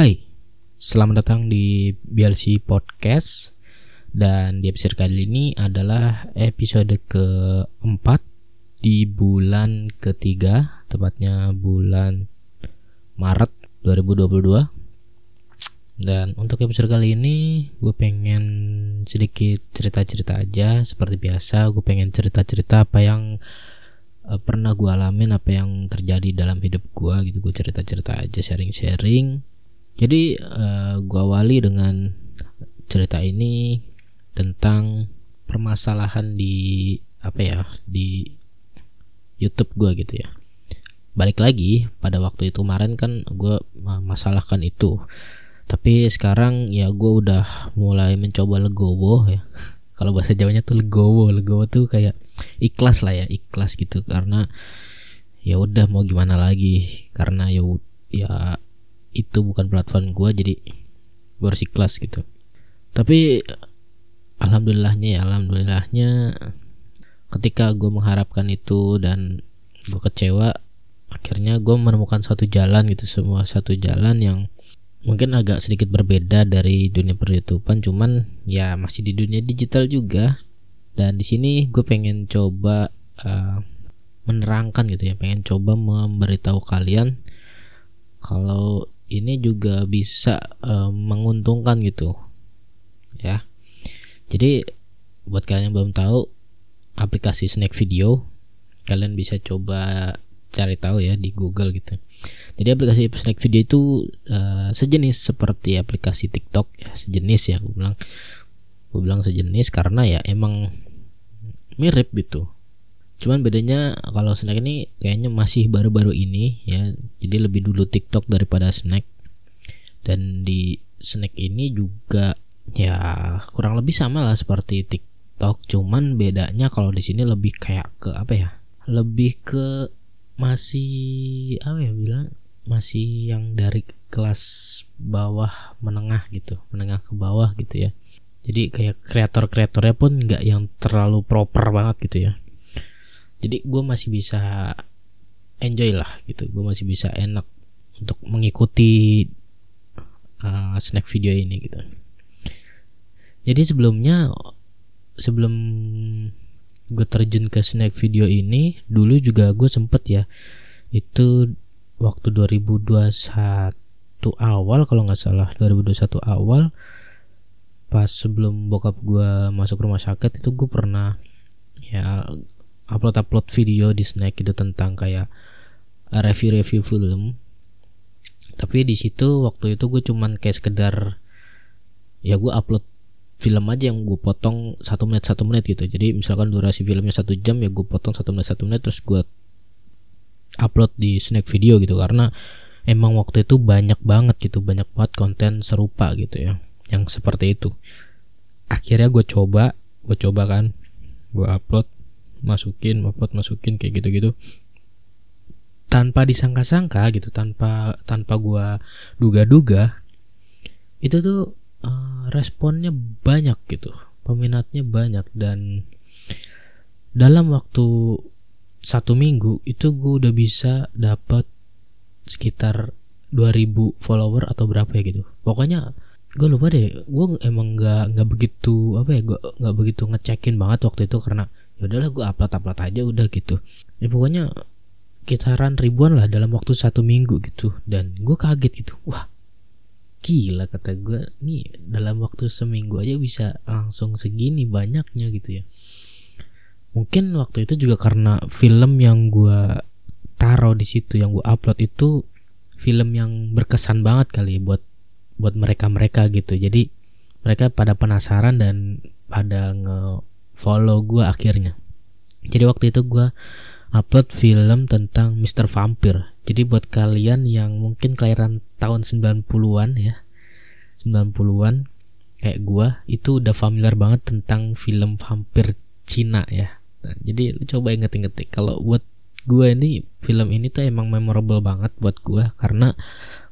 Hai, selamat datang di BLC Podcast. Dan di episode kali ini adalah episode keempat Di bulan ketiga, tepatnya bulan Maret 2022 Dan untuk episode kali ini gue pengen sedikit cerita-cerita aja. Seperti biasa gue pengen cerita-cerita apa yang uh, pernah gue alamin apa yang terjadi dalam hidup gue gitu. Gue cerita cerita aja sharing sharing jadi uh, gue awali dengan cerita ini tentang permasalahan di apa ya di YouTube gue gitu ya. Balik lagi pada waktu itu kemarin kan gue masalahkan itu. Tapi sekarang ya gue udah mulai mencoba legowo ya. Kalau bahasa Jawanya tuh legowo. Legowo tuh kayak ikhlas lah ya ikhlas gitu. Karena ya udah mau gimana lagi. Karena ya ya itu bukan platform gue jadi gue harus ikhlas gitu. Tapi alhamdulillahnya ya alhamdulillahnya ketika gue mengharapkan itu dan gue kecewa akhirnya gue menemukan satu jalan gitu semua satu jalan yang mungkin agak sedikit berbeda dari dunia per cuman ya masih di dunia digital juga. Dan di sini gue pengen coba uh, menerangkan gitu ya pengen coba memberitahu kalian kalau ini juga bisa uh, menguntungkan gitu. Ya. Jadi buat kalian yang belum tahu aplikasi Snack Video kalian bisa coba cari tahu ya di Google gitu. Jadi aplikasi Snack Video itu uh, sejenis seperti aplikasi TikTok ya sejenis ya gue bilang. Gue bilang sejenis karena ya emang mirip gitu cuman bedanya kalau Snack ini kayaknya masih baru-baru ini ya. Jadi lebih dulu TikTok daripada Snack. Dan di Snack ini juga ya kurang lebih sama lah seperti TikTok. Cuman bedanya kalau di sini lebih kayak ke apa ya lebih ke masih apa ya bilang masih yang dari kelas bawah menengah gitu menengah ke bawah gitu ya. Jadi kayak kreator-kreatornya pun nggak yang terlalu proper banget gitu ya jadi gue masih bisa enjoy lah gitu. Gue masih bisa enak untuk mengikuti uh, snack video ini gitu. Jadi sebelumnya sebelum gue terjun ke snack video ini dulu juga gue sempet ya itu waktu 2021 awal kalau nggak salah 2021 awal pas sebelum bokap gue masuk rumah sakit itu gue pernah ya upload upload video di snack itu tentang kayak review-review film. Tapi di situ waktu itu gue cuman kayak sekedar ya gue upload film aja yang gue potong satu menit satu menit gitu. Jadi misalkan durasi filmnya satu jam ya gue potong satu menit satu menit terus gue upload di snack video gitu. Karena emang waktu itu banyak banget gitu banyak banget konten serupa gitu ya yang seperti itu. Akhirnya gue coba gue coba kan gue upload masukin upload masukin kayak gitu-gitu. Tanpa disangka-sangka gitu tanpa tanpa gue duga-duga itu tuh uh, responnya banyak gitu peminatnya banyak dan dalam waktu satu minggu itu gue udah bisa dapat sekitar 2000 follower atau berapa ya gitu. Pokoknya gue lupa deh gue emang nggak nggak begitu apa ya gue nggak begitu ngecekin banget waktu itu karena ya udahlah gue upload upload aja udah gitu. Ya pokoknya kisaran ribuan lah dalam waktu satu minggu gitu. Dan gue kaget gitu. Wah gila kata gue nih dalam waktu seminggu aja bisa langsung segini banyaknya gitu ya. Mungkin waktu itu juga karena film yang gue taruh di situ yang gue upload itu film yang berkesan banget kali ya buat buat mereka mereka gitu. Jadi mereka pada penasaran dan pada nge follow gue akhirnya. Jadi waktu itu gue upload film tentang Mr. Vampir. Jadi buat kalian yang mungkin kelahiran tahun 90-an ya 90-an kayak gue itu udah familiar banget tentang film vampir Cina ya. Nah, jadi lu coba inget-inget kalau buat gue ini film ini tuh emang memorable banget buat gue karena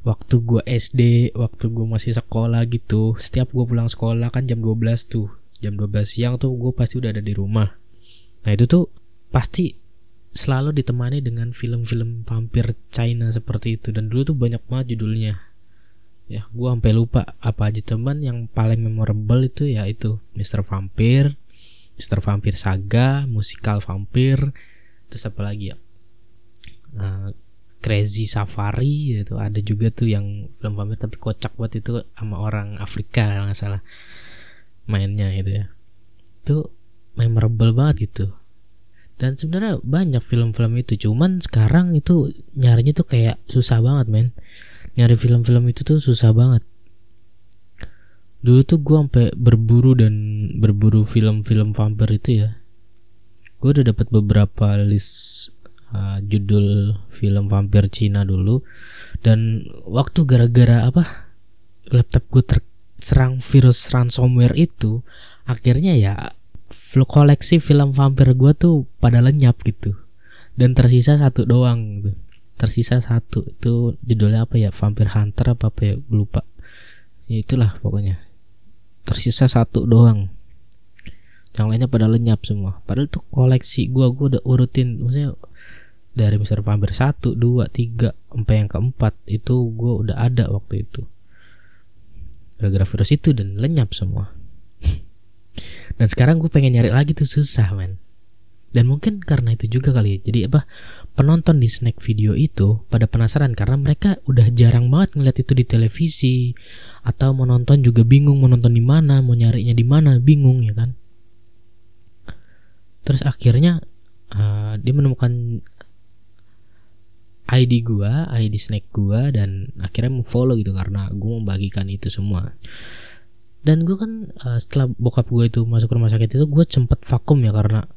waktu gue SD, waktu gue masih sekolah gitu, setiap gue pulang sekolah kan jam 12 tuh, jam 12 siang tuh gue pasti udah ada di rumah. Nah itu tuh pasti selalu ditemani dengan film-film vampir China seperti itu dan dulu tuh banyak banget judulnya. ya gue sampai lupa apa aja teman yang paling memorable itu ya itu Mr. Vampir Mr. Vampir Saga musikal vampir terus apa lagi ya uh, Crazy Safari itu ada juga tuh yang film vampir tapi kocak buat itu sama orang Afrika nggak salah mainnya gitu ya. Itu memorable banget gitu. Dan sebenarnya banyak film-film itu cuman sekarang itu nyarinya tuh kayak susah banget men. Nyari film-film itu tuh susah banget. Dulu tuh gue sampai berburu dan berburu film-film vampir itu ya. Gue udah dapat beberapa list uh, judul film vampir Cina dulu. Dan waktu gara-gara apa laptop gue terserang virus ransomware itu akhirnya ya koleksi film vampir gue tuh pada lenyap gitu. Dan tersisa satu doang gitu. Tersisa satu itu judulnya apa ya? Vampire Hunter apa apa ya? Lupa. Ya itulah pokoknya. Tersisa satu doang. Yang lainnya pada lenyap semua. Padahal tuh koleksi gua gua udah urutin maksudnya dari Mister Vampire satu dua tiga sampai yang keempat itu gua udah ada waktu itu gara-gara virus itu dan lenyap semua. Dan sekarang gue pengen nyari lagi tuh susah man dan mungkin karena itu juga kali ya. Jadi apa penonton di snack video itu pada penasaran karena mereka udah jarang banget ngeliat itu di televisi atau menonton juga bingung menonton di mana mau nyarinya di mana bingung ya kan? Terus akhirnya uh, dia menemukan ID gua, ID snack gua dan akhirnya mau follow gitu karena gua membagikan itu semua. Dan gua kan uh, setelah bokap gua itu masuk rumah sakit itu gua sempet vakum ya karena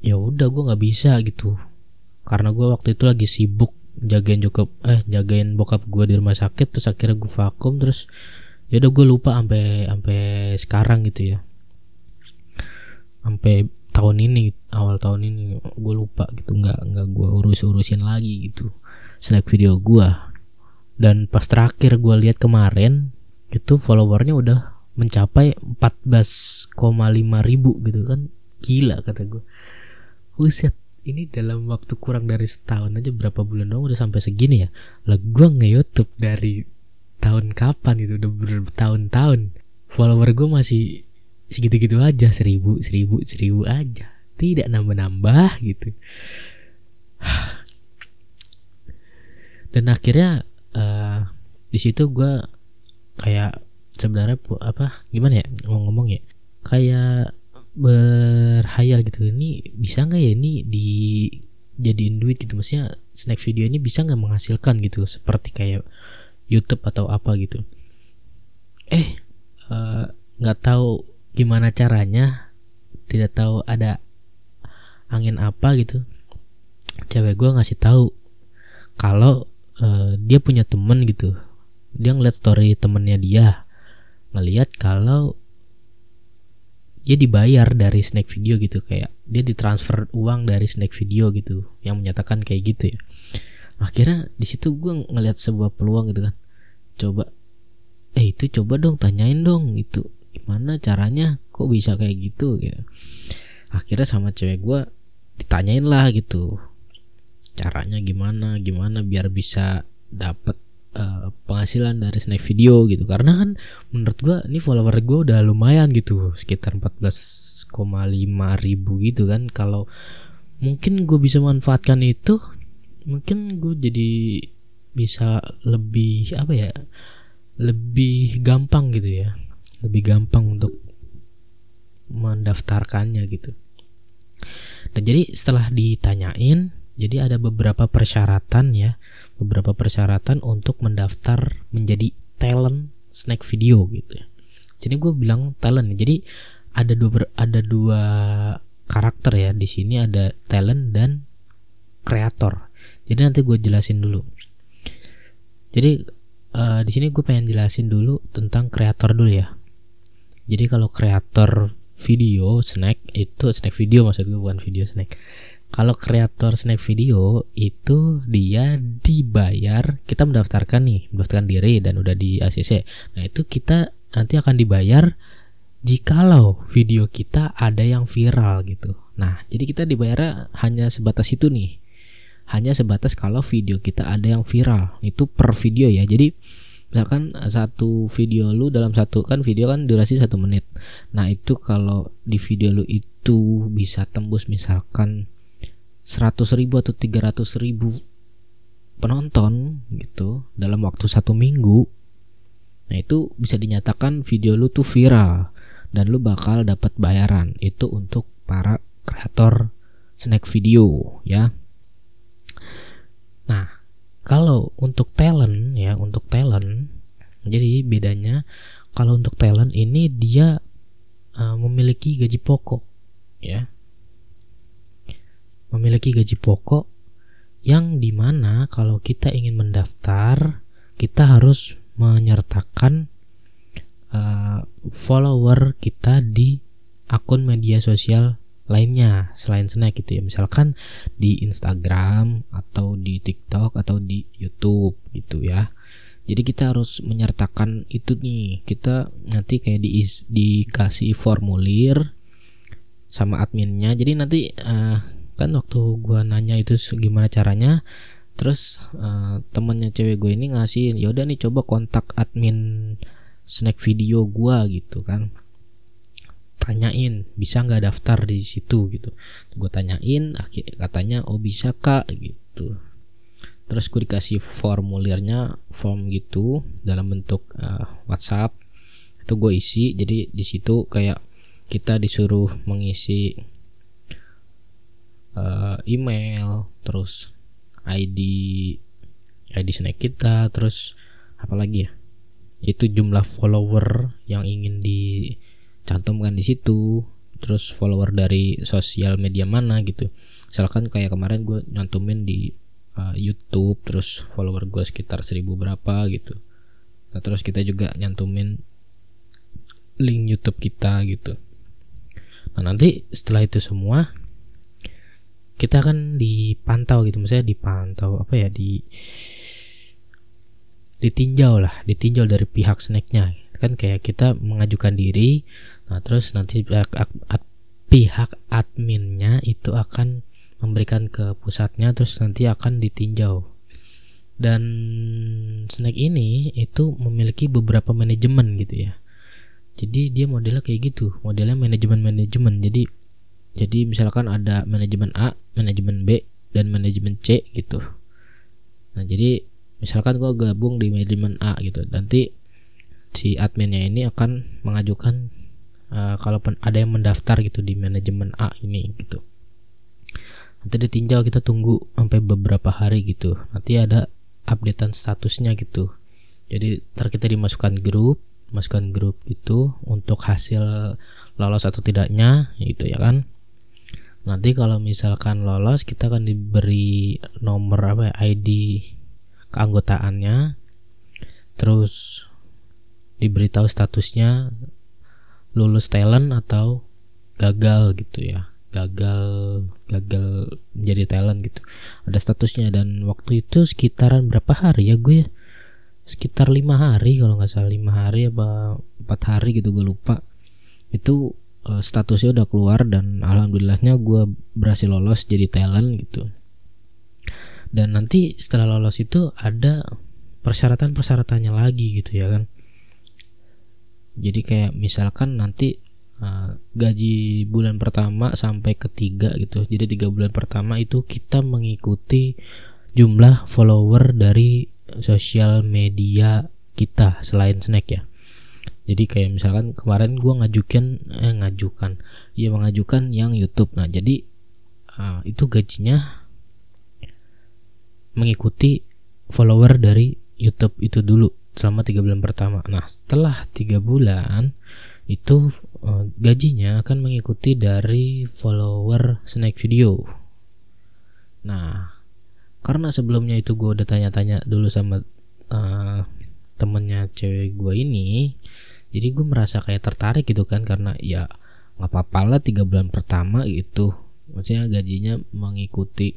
ya udah gua nggak bisa gitu karena gue waktu itu lagi sibuk jagain cukup eh jagain bokap gue di rumah sakit terus akhirnya gue vakum terus ya udah gue lupa sampai sampai sekarang gitu ya sampai tahun ini awal tahun ini gue lupa gitu. Nggak nggak gue urus urusin lagi gitu. Snack video gue dan pas terakhir gue lihat kemarin itu followernya udah mencapai 14,5 ribu gitu kan. Gila kata gue Buset ini dalam waktu kurang dari setahun aja berapa bulan dong udah sampai segini ya? Lah gue nge YouTube dari tahun kapan itu? Udah bertahun-tahun. Follower gue masih segitu-gitu aja seribu seribu seribu aja. Tidak nambah-nambah gitu. Dan akhirnya uh, di situ gue kayak sebenarnya apa gimana ya ngomong-ngomong ya? Kayak berhayal gitu ini bisa nggak ya ini dijadiin duit gitu? Maksudnya snack video ini bisa nggak menghasilkan gitu seperti kayak YouTube atau apa gitu? Eh, eh nggak uh, tahu gimana caranya tidak tahu ada angin apa gitu. Cewek gue ngasih tahu kalau uh, dia punya temen gitu. Dia ngeliat story temennya dia ngeliat kalau dia dibayar dari snack video gitu kayak dia ditransfer uang dari snack video gitu yang menyatakan kayak gitu ya. Akhirnya di situ gue ngelihat sebuah peluang gitu kan. Coba eh itu coba dong tanyain dong itu gimana caranya? Kok bisa kayak gitu? Gitu. Akhirnya sama cewek gue ditanyain lah gitu caranya gimana? Gimana biar bisa dapet uh, penghasilan dari snack video? Gitu. Karena kan menurut gua ini follower gue udah lumayan gitu sekitar 14,5 ribu gitu kan. Kalau mungkin gue bisa manfaatkan itu mungkin gue jadi bisa lebih apa ya lebih gampang gitu ya lebih gampang untuk mendaftarkannya gitu dan jadi setelah ditanyain jadi ada beberapa persyaratan ya, beberapa persyaratan untuk mendaftar menjadi talent snack video gitu ya. Jadi gue bilang talent. Jadi ada dua ada dua karakter ya di sini ada talent dan kreator. Jadi nanti gue jelasin dulu. Jadi uh, di sini gue pengen jelasin dulu tentang kreator dulu ya. Jadi kalau kreator video snack itu snack video maksud gue bukan video snack. Kalau kreator snack video itu dia dibayar kita mendaftarkan nih mendaftarkan diri dan udah di ACC nah itu kita nanti akan dibayar jikalau video kita ada yang viral gitu. Nah jadi kita dibayar hanya sebatas itu nih. Hanya sebatas kalau video kita ada yang viral. Itu per video ya. Jadi misalkan satu video lu dalam satu kan video kan durasi satu menit. Nah itu kalau di video lu itu bisa tembus misalkan 100 ribu atau 300 ribu penonton gitu dalam waktu satu minggu nah itu bisa dinyatakan video lu tuh viral dan lu bakal dapat bayaran itu untuk para kreator snack video ya. Nah kalau untuk talent ya, untuk talent, jadi bedanya kalau untuk talent ini dia uh, memiliki gaji pokok, ya, memiliki gaji pokok yang di mana kalau kita ingin mendaftar kita harus menyertakan uh, follower kita di akun media sosial lainnya selain snack gitu ya. Misalkan di Instagram atau di TikTok atau di YouTube gitu ya. Jadi kita harus menyertakan itu nih. Kita nanti kayak di dikasih formulir sama adminnya. Jadi nanti uh, kan waktu gua nanya itu gimana caranya terus uh, temennya cewek gue ini ngasih yaudah nih coba kontak admin snack video gua gitu kan tanyain bisa nggak daftar di situ? gitu. Gue tanyain katanya oh bisa kak gitu. Terus gue dikasih formulirnya form gitu dalam bentuk uh, WhatsApp. Itu gue isi jadi di situ kayak kita disuruh mengisi uh, email terus ID ID snack kita terus apa lagi ya? Itu jumlah follower yang ingin di cantumkan di situ. Terus follower dari sosial media mana gitu. Misalkan kayak kemarin gue nyantumin di uh, YouTube terus follower gue sekitar seribu berapa gitu. Nah terus kita juga nyantumin link YouTube kita gitu. Nah nanti setelah itu semua kita akan dipantau gitu. Misalnya dipantau apa ya di ditinjau lah. Ditinjau dari pihak snacknya. Kan kayak kita mengajukan diri Nah, terus nanti pihak, pihak adminnya itu akan memberikan ke pusatnya terus nanti akan ditinjau. Dan snack ini itu memiliki beberapa manajemen gitu ya. Jadi dia modelnya kayak gitu, modelnya manajemen-manajemen. Jadi jadi misalkan ada manajemen A, manajemen B, dan manajemen C gitu. Nah, jadi misalkan gua gabung di manajemen A gitu. Nanti si adminnya ini akan mengajukan uh, kalaupun ada yang mendaftar gitu di manajemen A ini gitu. Nanti ditinjau kita tunggu sampai beberapa hari gitu. Nanti ada updatean statusnya gitu. Jadi ntar kita dimasukkan grup masukkan grup itu untuk hasil lolos atau tidaknya gitu ya kan. Nanti kalau misalkan lolos kita akan diberi nomor apa ya, ID keanggotaannya. Terus diberitahu statusnya lulus talent atau gagal gitu ya. Gagal gagal menjadi talent gitu. Ada statusnya dan waktu itu sekitaran berapa hari ya gue ya? Sekitar lima hari kalau nggak salah. Lima hari apa empat hari gitu gue lupa. Itu uh, statusnya udah keluar dan alhamdulillahnya gue berhasil lolos jadi talent gitu. Dan nanti setelah lolos itu ada persyaratan persyaratannya lagi gitu ya kan jadi kayak misalkan nanti uh, gaji bulan pertama sampai ketiga gitu. Jadi tiga bulan pertama itu kita mengikuti jumlah follower dari sosial media kita selain snack ya. Jadi kayak misalkan kemarin gue ngajukan eh ngajukan. Ya mengajukan yang YouTube. Nah jadi uh, itu gajinya mengikuti follower dari YouTube itu dulu selama tiga bulan pertama. Nah setelah tiga bulan itu uh, gajinya akan mengikuti dari follower snack video. Nah karena sebelumnya itu gue udah tanya-tanya dulu sama uh, temennya cewek gue ini, jadi gue merasa kayak tertarik gitu kan karena ya nggak apa-apa lah tiga bulan pertama itu maksudnya gajinya mengikuti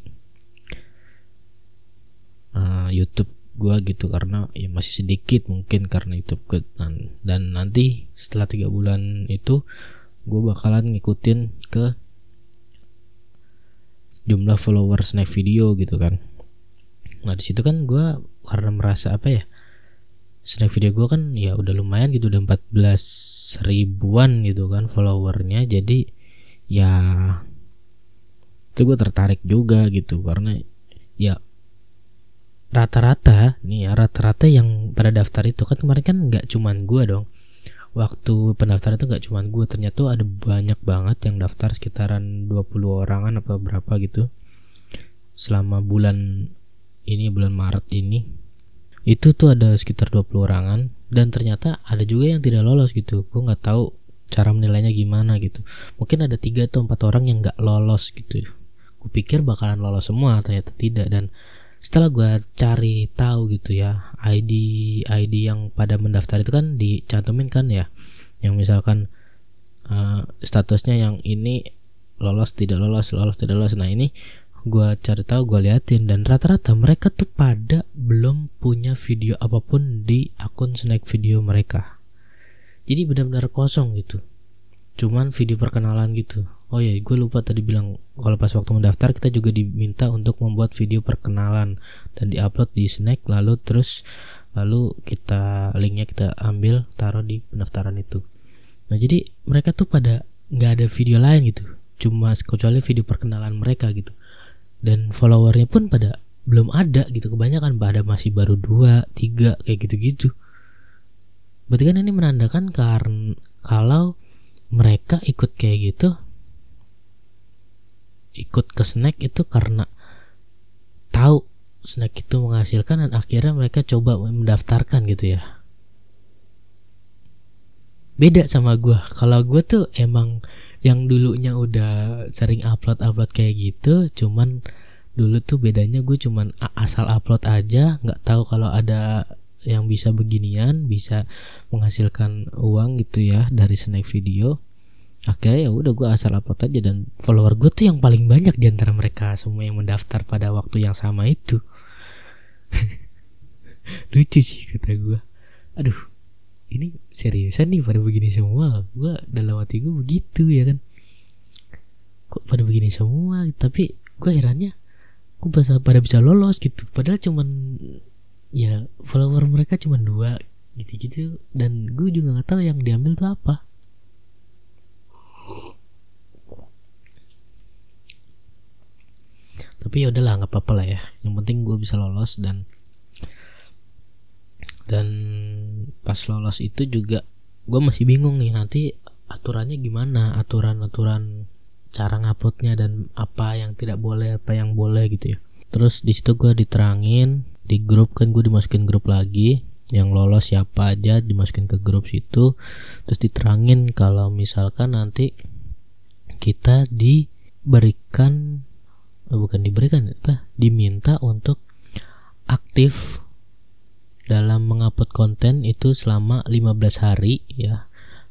uh, YouTube gue gitu karena ya masih sedikit mungkin karena itu dan, dan nanti setelah tiga bulan itu gue bakalan ngikutin ke jumlah followers naik video gitu kan. Nah di situ kan gue karena merasa apa ya snack video gue kan ya udah lumayan gitu udah 14 ribuan gitu kan followernya. Jadi ya itu gue tertarik juga gitu karena ya rata-rata nih ya rata-rata yang pada daftar itu kan kemarin kan nggak cuman gue dong. Waktu pendaftaran itu nggak cuman gue ternyata ada banyak banget yang daftar sekitaran 20 orangan apa berapa gitu. Selama bulan ini bulan Maret ini itu tuh ada sekitar 20 orangan. Dan ternyata ada juga yang tidak lolos gitu. Gue nggak tahu cara menilainya gimana gitu. Mungkin ada tiga atau empat orang yang nggak lolos gitu. Gue pikir bakalan lolos semua ternyata tidak. Dan setelah gue cari tahu gitu ya ID ID yang pada mendaftar itu kan dicantumin kan ya. Yang misalkan uh, statusnya yang ini lolos tidak lolos lolos tidak lolos. Nah ini gue cari tahu gue liatin dan rata-rata mereka tuh pada belum punya video apa pun di akun snack video mereka. Jadi benar-benar kosong gitu. Cuman video perkenalan gitu oh ya gue lupa tadi bilang kalau pas waktu mendaftar kita juga diminta untuk membuat video perkenalan dan diupload di snack lalu terus lalu kita linknya kita ambil taruh di pendaftaran itu. Nah jadi mereka tuh pada nggak ada video lain gitu cuma kecuali video perkenalan mereka gitu. Dan followernya pun pada belum ada gitu kebanyakan pada masih baru dua tiga kayak gitu-gitu. Berarti kan ini menandakan karena kalau mereka ikut kayak gitu ikut ke snack itu karena tahu snack itu menghasilkan dan akhirnya mereka coba mendaftarkan gitu ya. Beda sama gue kalau gue tuh emang yang dulunya udah sering upload upload kayak gitu cuman dulu tuh bedanya gue cuman asal upload aja nggak tahu kalau ada yang bisa beginian bisa menghasilkan uang gitu ya dari snack video akhirnya ya udah gue asal upload aja dan follower gue tuh yang paling banyak di antara mereka semua yang mendaftar pada waktu yang sama itu. Lucu sih kata gue aduh ini seriusan nih pada begini semua? Gue dalam hati gue begitu ya kan? Kok pada begini semua? Tapi gue herannya kok bisa pada bisa lolos gitu? Padahal cuman ya follower mereka cuma dua gitu-gitu. Dan gue juga nggak tahu yang diambil tuh apa tapi ya udahlah nggak apa-apa lah ya. Yang penting gue bisa lolos dan dan pas lolos itu juga gue masih bingung nih nanti aturannya gimana? Aturan-aturan cara nguploadnya dan apa yang tidak boleh apa yang boleh gitu ya. Terus di situ gue diterangin di grup kan gue dimasukin grup lagi yang lolos siapa aja dimasukin ke grup situ. Terus diterangin kalau misalkan nanti kita diberikan bukan diberikan apa? Diminta untuk aktif dalam mengupload konten itu selama 15 hari ya.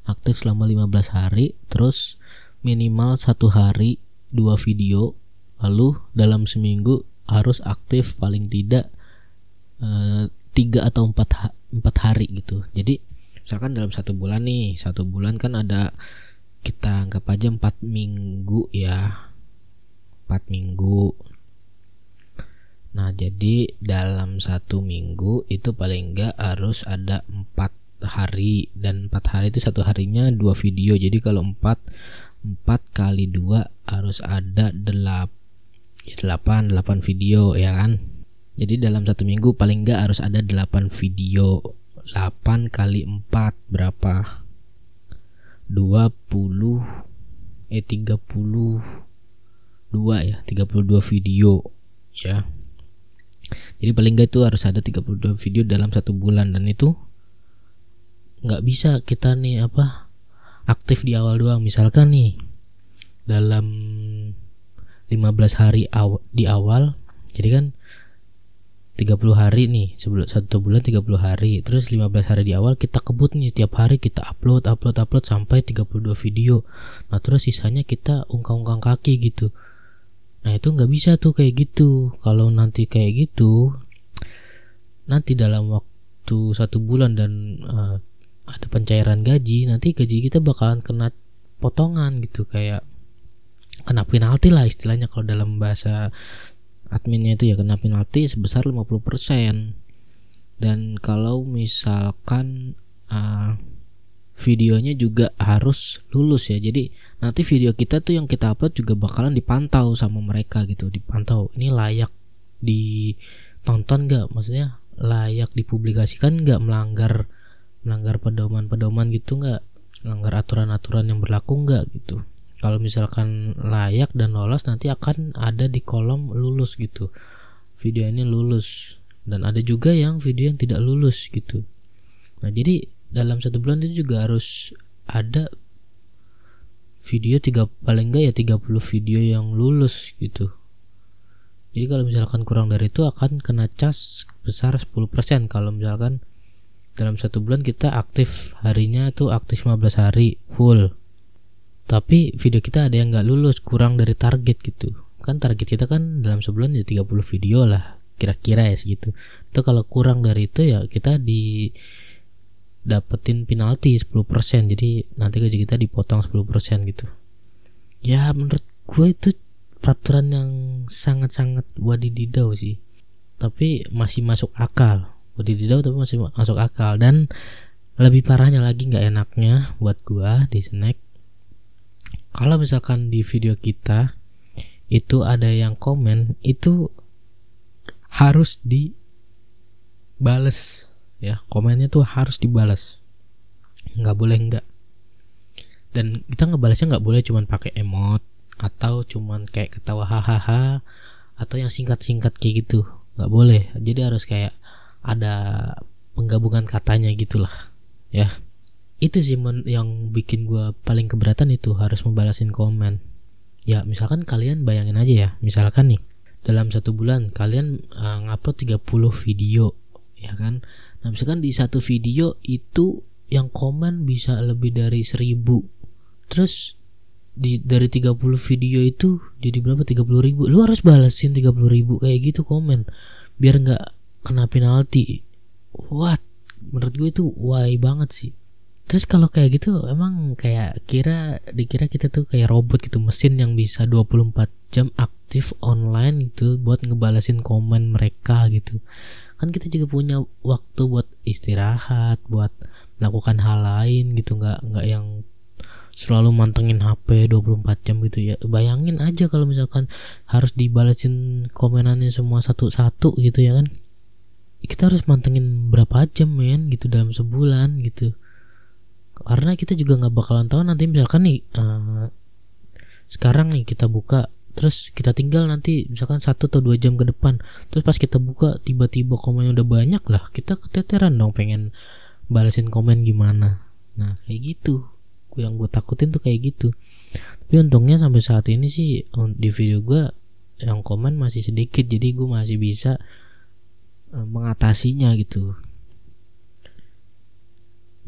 Aktif selama 15 hari terus minimal satu hari dua video. Lalu dalam seminggu harus aktif paling tidak eh, tiga atau empat empat hari gitu. Jadi misalkan dalam satu bulan nih satu bulan kan ada kita anggap aja empat minggu ya 4 minggu. Nah jadi dalam satu minggu itu paling enggak harus ada empat hari. Dan empat hari itu satu harinya dua video. Jadi kalau empat empat kali dua harus ada delap ya delapan delapan video ya kan? Jadi dalam satu minggu paling enggak harus ada delapan video. 8 kali 4 berapa? 20 eh 30 dua ya 32 video ya. Jadi paling nggak itu harus ada 32 video dalam satu bulan dan itu nggak bisa kita nih apa aktif di awal doang. Misalkan nih dalam 15 hari aw di awal jadi kan 30 hari nih sebelum satu bulan 30 hari terus 15 hari di awal kita kebut nih tiap hari kita upload upload upload sampai 32 video. Nah terus sisanya kita ungkang-ungkang kaki gitu Nah itu nggak bisa tuh kayak gitu. Kalau nanti kayak gitu, nanti dalam waktu satu bulan dan uh, ada pencairan gaji, nanti gaji kita bakalan kena potongan gitu kayak kena penalti lah istilahnya kalau dalam bahasa adminnya itu ya kena penalti sebesar 50% dan kalau misalkan uh, videonya juga harus lulus ya jadi nanti video kita tuh yang kita upload juga bakalan dipantau sama mereka gitu. Dipantau ini layak ditonton nggak? Maksudnya layak dipublikasikan nggak? Melanggar melanggar pedoman-pedoman gitu nggak? Melanggar aturan-aturan yang berlaku nggak gitu? Kalau misalkan layak dan lolos nanti akan ada di kolom lulus gitu. Video ini lulus. Dan ada juga yang video yang tidak lulus gitu. Nah jadi dalam satu bulan itu juga harus ada video tiga paling enggak ya 30 video yang lulus gitu. Jadi kalau misalkan kurang dari itu akan kena cas besar 10% kalau misalkan dalam satu bulan kita aktif harinya tuh aktif 15 hari full. Tapi video kita ada yang nggak lulus kurang dari target gitu. Kan target kita kan dalam sebulan ya 30 video lah kira-kira ya segitu. Itu kalau kurang dari itu ya kita di dapetin penalti 10% jadi nanti gaji kita dipotong 10% gitu. Ya menurut gue itu peraturan yang sangat-sangat wadididau sih. Tapi masih masuk akal. Wadididau tapi masih masuk akal. Dan lebih parahnya lagi nggak enaknya buat gua di snack. Kalau misalkan di video kita itu ada yang komen itu harus dibales ya komennya tuh harus dibales nggak boleh nggak. Dan kita ngebalasnya nggak boleh cuman pakai emot atau cuman kayak ketawa hahaha atau yang singkat-singkat kayak gitu. Nggak boleh. Jadi harus kayak ada penggabungan katanya gitulah. Ya. Itu sih yang bikin gue paling keberatan itu harus membalasin komen. Ya misalkan kalian bayangin aja ya. Misalkan nih dalam satu bulan kalian uh, ngupload 30 video ya kan nah misalkan di satu video itu yang komen bisa lebih dari 1000 terus di dari 30 video itu jadi berapa? 30 ribu. Lu harus balasin 30 ribu kayak gitu komen biar nggak kena penalti. What? Menurut gue itu why banget sih. Terus kalau kayak gitu emang kayak kira dikira kita tuh kayak robot gitu mesin yang bisa 24 jam aktif online gitu buat ngebalasin komen mereka gitu. Kan kita juga punya waktu buat istirahat, buat melakukan hal lain gitu nggak nggak yang selalu mantengin HP 24 jam gitu ya. Bayangin aja kalau misalkan harus dibalasin komenannya semua satu-satu gitu ya kan. Kita harus mantengin berapa jam men gitu dalam sebulan gitu karena kita juga nggak bakalan tahu nanti misalkan nih uh, sekarang nih kita buka terus kita tinggal nanti misalkan satu atau dua jam ke depan. Terus pas kita buka tiba-tiba komennya udah banyak lah kita keteteran dong pengen balesin komen gimana. Nah kayak gitu. Yang gue takutin tuh kayak gitu. Tapi untungnya sampai saat ini sih di video gue yang komen masih sedikit jadi gue masih bisa uh, mengatasinya gitu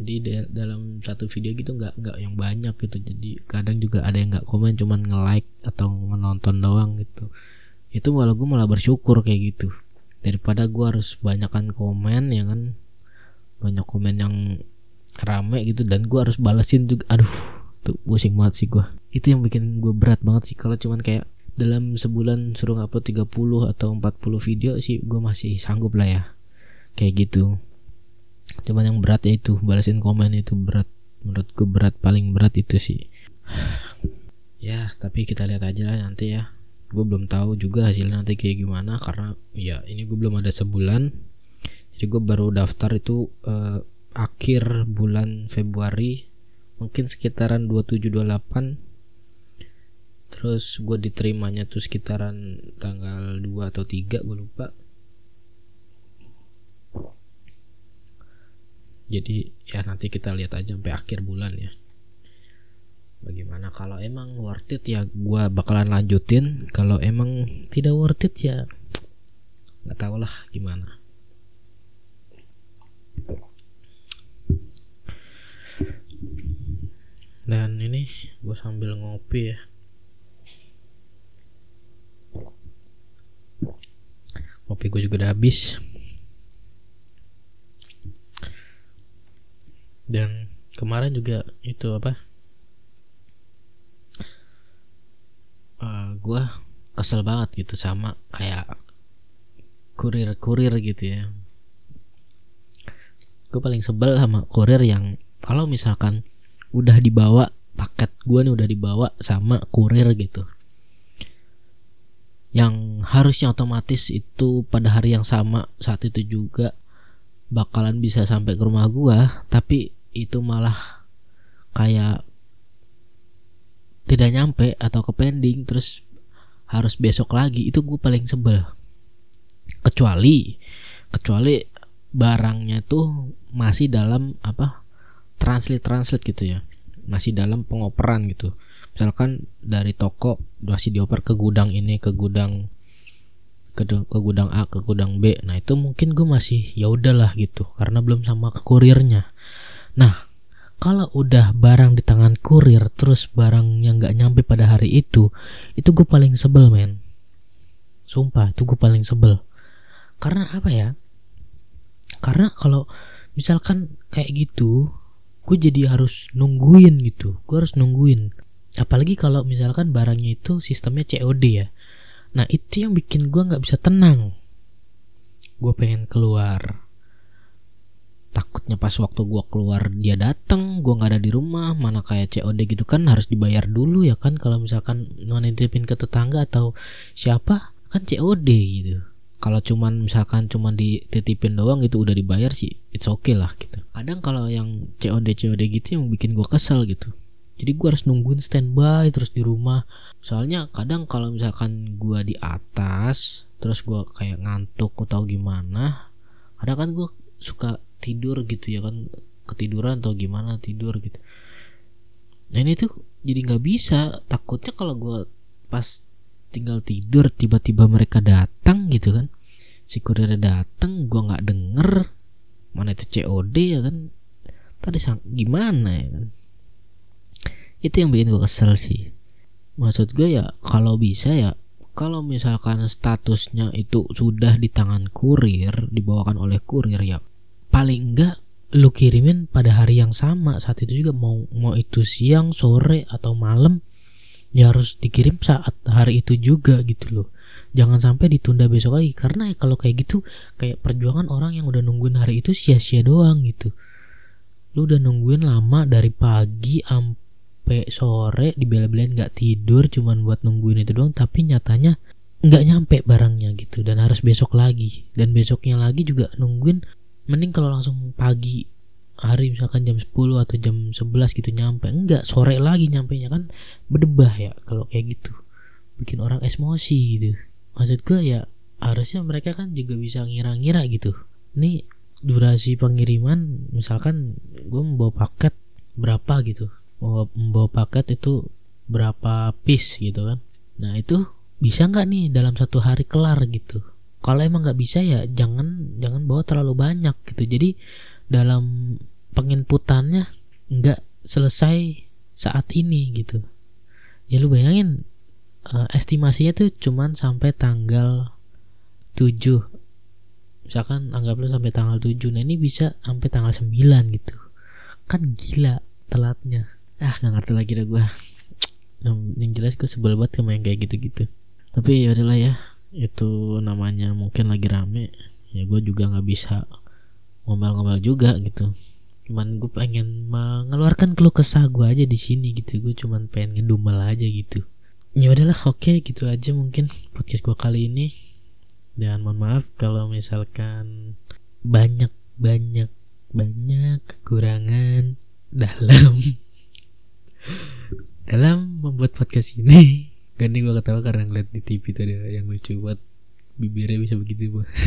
jadi dalam satu video gitu nggak nggak yang banyak gitu. Jadi kadang juga ada yang nggak komen cuman nge like atau menonton doang gitu. Itu malah gue malah bersyukur kayak gitu. Daripada gue harus banyakkan komen ya kan? Banyak komen yang rame gitu dan gue harus balesin juga. Aduh tuh pusing banget sih gue itu yang bikin gue berat banget sih. Kalau cuman kayak dalam sebulan suruh upload 30 atau 40 video sih gue masih sanggup lah ya. Kayak gitu cuman yang berat ya itu balasin komen itu berat. Menurutku berat paling berat itu sih. Ya tapi kita lihat aja lah nanti ya. Gue belum tahu juga hasilnya nanti kayak gimana karena ya ini gue belum ada sebulan. Jadi gue baru daftar itu uh, akhir bulan Februari. Mungkin sekitaran 2728 terus gue diterimanya tuh sekitaran tanggal 2 atau 3 gue lupa jadi ya nanti kita lihat aja sampai akhir bulan ya. Bagaimana kalau emang worth it ya gue bakalan lanjutin. Kalau emang tidak worth it ya nggak tau lah gimana. Dan ini gue sambil ngopi ya. Kopi gue juga udah habis dan kemarin juga itu apa? Uh, eh, gue kesel banget gitu sama kayak kurir-kurir gitu ya. Gue paling sebel sama kurir yang kalau misalkan udah dibawa paket gue nih udah dibawa sama kurir gitu. Yang harusnya otomatis itu pada hari yang sama saat itu juga bakalan bisa sampai ke rumah gua tapi itu malah kayak tidak nyampe atau ke pending terus harus besok lagi. Itu gue paling sebel. Kecuali kecuali barangnya tuh masih dalam apa translate translate gitu ya. Masih dalam pengoperan gitu. Misalkan dari toko masih dioper ke gudang ini ke gudang ke, ke gudang A ke gudang B. Nah itu mungkin gue masih ya udahlah gitu. Karena belum sama ke kurirnya nah kalau udah barang di tangan kurir terus barang yang nggak nyampe pada hari itu itu gue paling sebel men. Sumpah itu gue paling sebel. Karena apa ya? Karena kalau misalkan kayak gitu gue jadi harus nungguin gitu. Gue harus nungguin. Apalagi kalau misalkan barangnya itu sistemnya COD ya. Nah itu yang bikin gue nggak bisa tenang. Gue pengen keluar takutnya pas waktu gua keluar dia datang gua nggak ada di rumah mana kayak COD gitu kan harus dibayar dulu ya kan kalau misalkan nitipin ke tetangga atau siapa kan COD gitu. Kalau cuman misalkan cuman dititipin doang itu udah dibayar sih it's okay lah gitu. Kadang kalau yang COD COD gitu yang bikin gua kesel gitu. Jadi gua harus nungguin standby terus di rumah. Soalnya kadang kalau misalkan gua di atas terus gua kayak ngantuk atau gimana kadang kan gua suka tidur gitu ya kan ketiduran atau gimana tidur gitu. Nah ini tuh jadi nggak bisa. Takutnya kalau gue pas tinggal tidur tiba-tiba mereka datang gitu kan si kurir datang gue nggak denger mana itu COD ya kan. Tadi sang gimana ya kan? Itu yang bikin gue kesel sih. Maksud gue ya kalau bisa ya kalau misalkan statusnya itu sudah di tangan kurir dibawakan oleh kurir ya paling enggak lu kirimin pada hari yang sama. Saat itu juga mau mau itu siang sore atau malam ya harus dikirim saat hari itu juga gitu loh. Jangan sampai ditunda besok lagi. Karena ya kalau kayak gitu kayak perjuangan orang yang udah nungguin hari itu sia-sia doang gitu. Lu udah nungguin lama dari pagi sampai sore dibela-belain nggak tidur cuman buat nungguin itu doang tapi nyatanya nggak nyampe barangnya gitu. Dan harus besok lagi. Dan besoknya lagi juga nungguin mending kalau langsung pagi hari misalkan jam 10 atau jam 11 gitu nyampe. Enggak sore lagi nyampe nya kan berdebah ya kalau kayak gitu. Bikin orang emosi gitu. Maksud gue ya harusnya mereka kan juga bisa ngira-ngira gitu. Ini durasi pengiriman misalkan gue membawa paket berapa gitu. Membawa, membawa paket itu berapa piece gitu kan. Nah itu bisa nggak nih dalam satu hari kelar gitu kalau emang nggak bisa ya jangan jangan bawa terlalu banyak gitu. Jadi dalam penginputannya nggak selesai saat ini gitu. Ya lu bayangin uh, estimasinya tuh cuman sampai tanggal 7 misalkan anggap lu sampai tanggal 7 nah ini bisa sampai tanggal 9 gitu. Kan gila telatnya. Ah nggak ngerti lagi dah gue yang jelas gue sebel banget sama yang kayak gitu-gitu. Tapi ya udahlah ya itu namanya mungkin lagi rame ya gue juga nggak bisa ngomel-ngomel juga gitu. Cuman gue pengen mengeluarkan keluh kesah gue aja di sini gitu. Gue cuman pengen ngedumel aja gitu. Ya udahlah oke okay, gitu aja mungkin podcast gue kali ini. Dan mohon maaf kalau misalkan banyak banyak banyak kekurangan dalam dalam membuat podcast ini Nih gue ketawa karena ngeliat di TV tadi yang lucu buat bibirnya bisa begitu buat.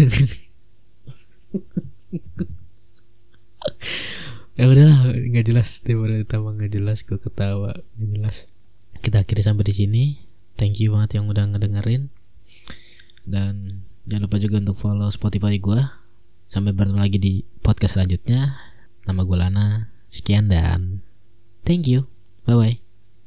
ya udahlah nggak jelas daripada tambah nggak jelas gue ketawa nggak jelas. Kita akhiri sampai di sini. Thank you banget yang udah ngedengerin. Dan jangan lupa juga untuk follow Spotify gue sampai bertemu lagi di podcast selanjutnya. Nama gue Lana. Sekian dan thank you. Bye bye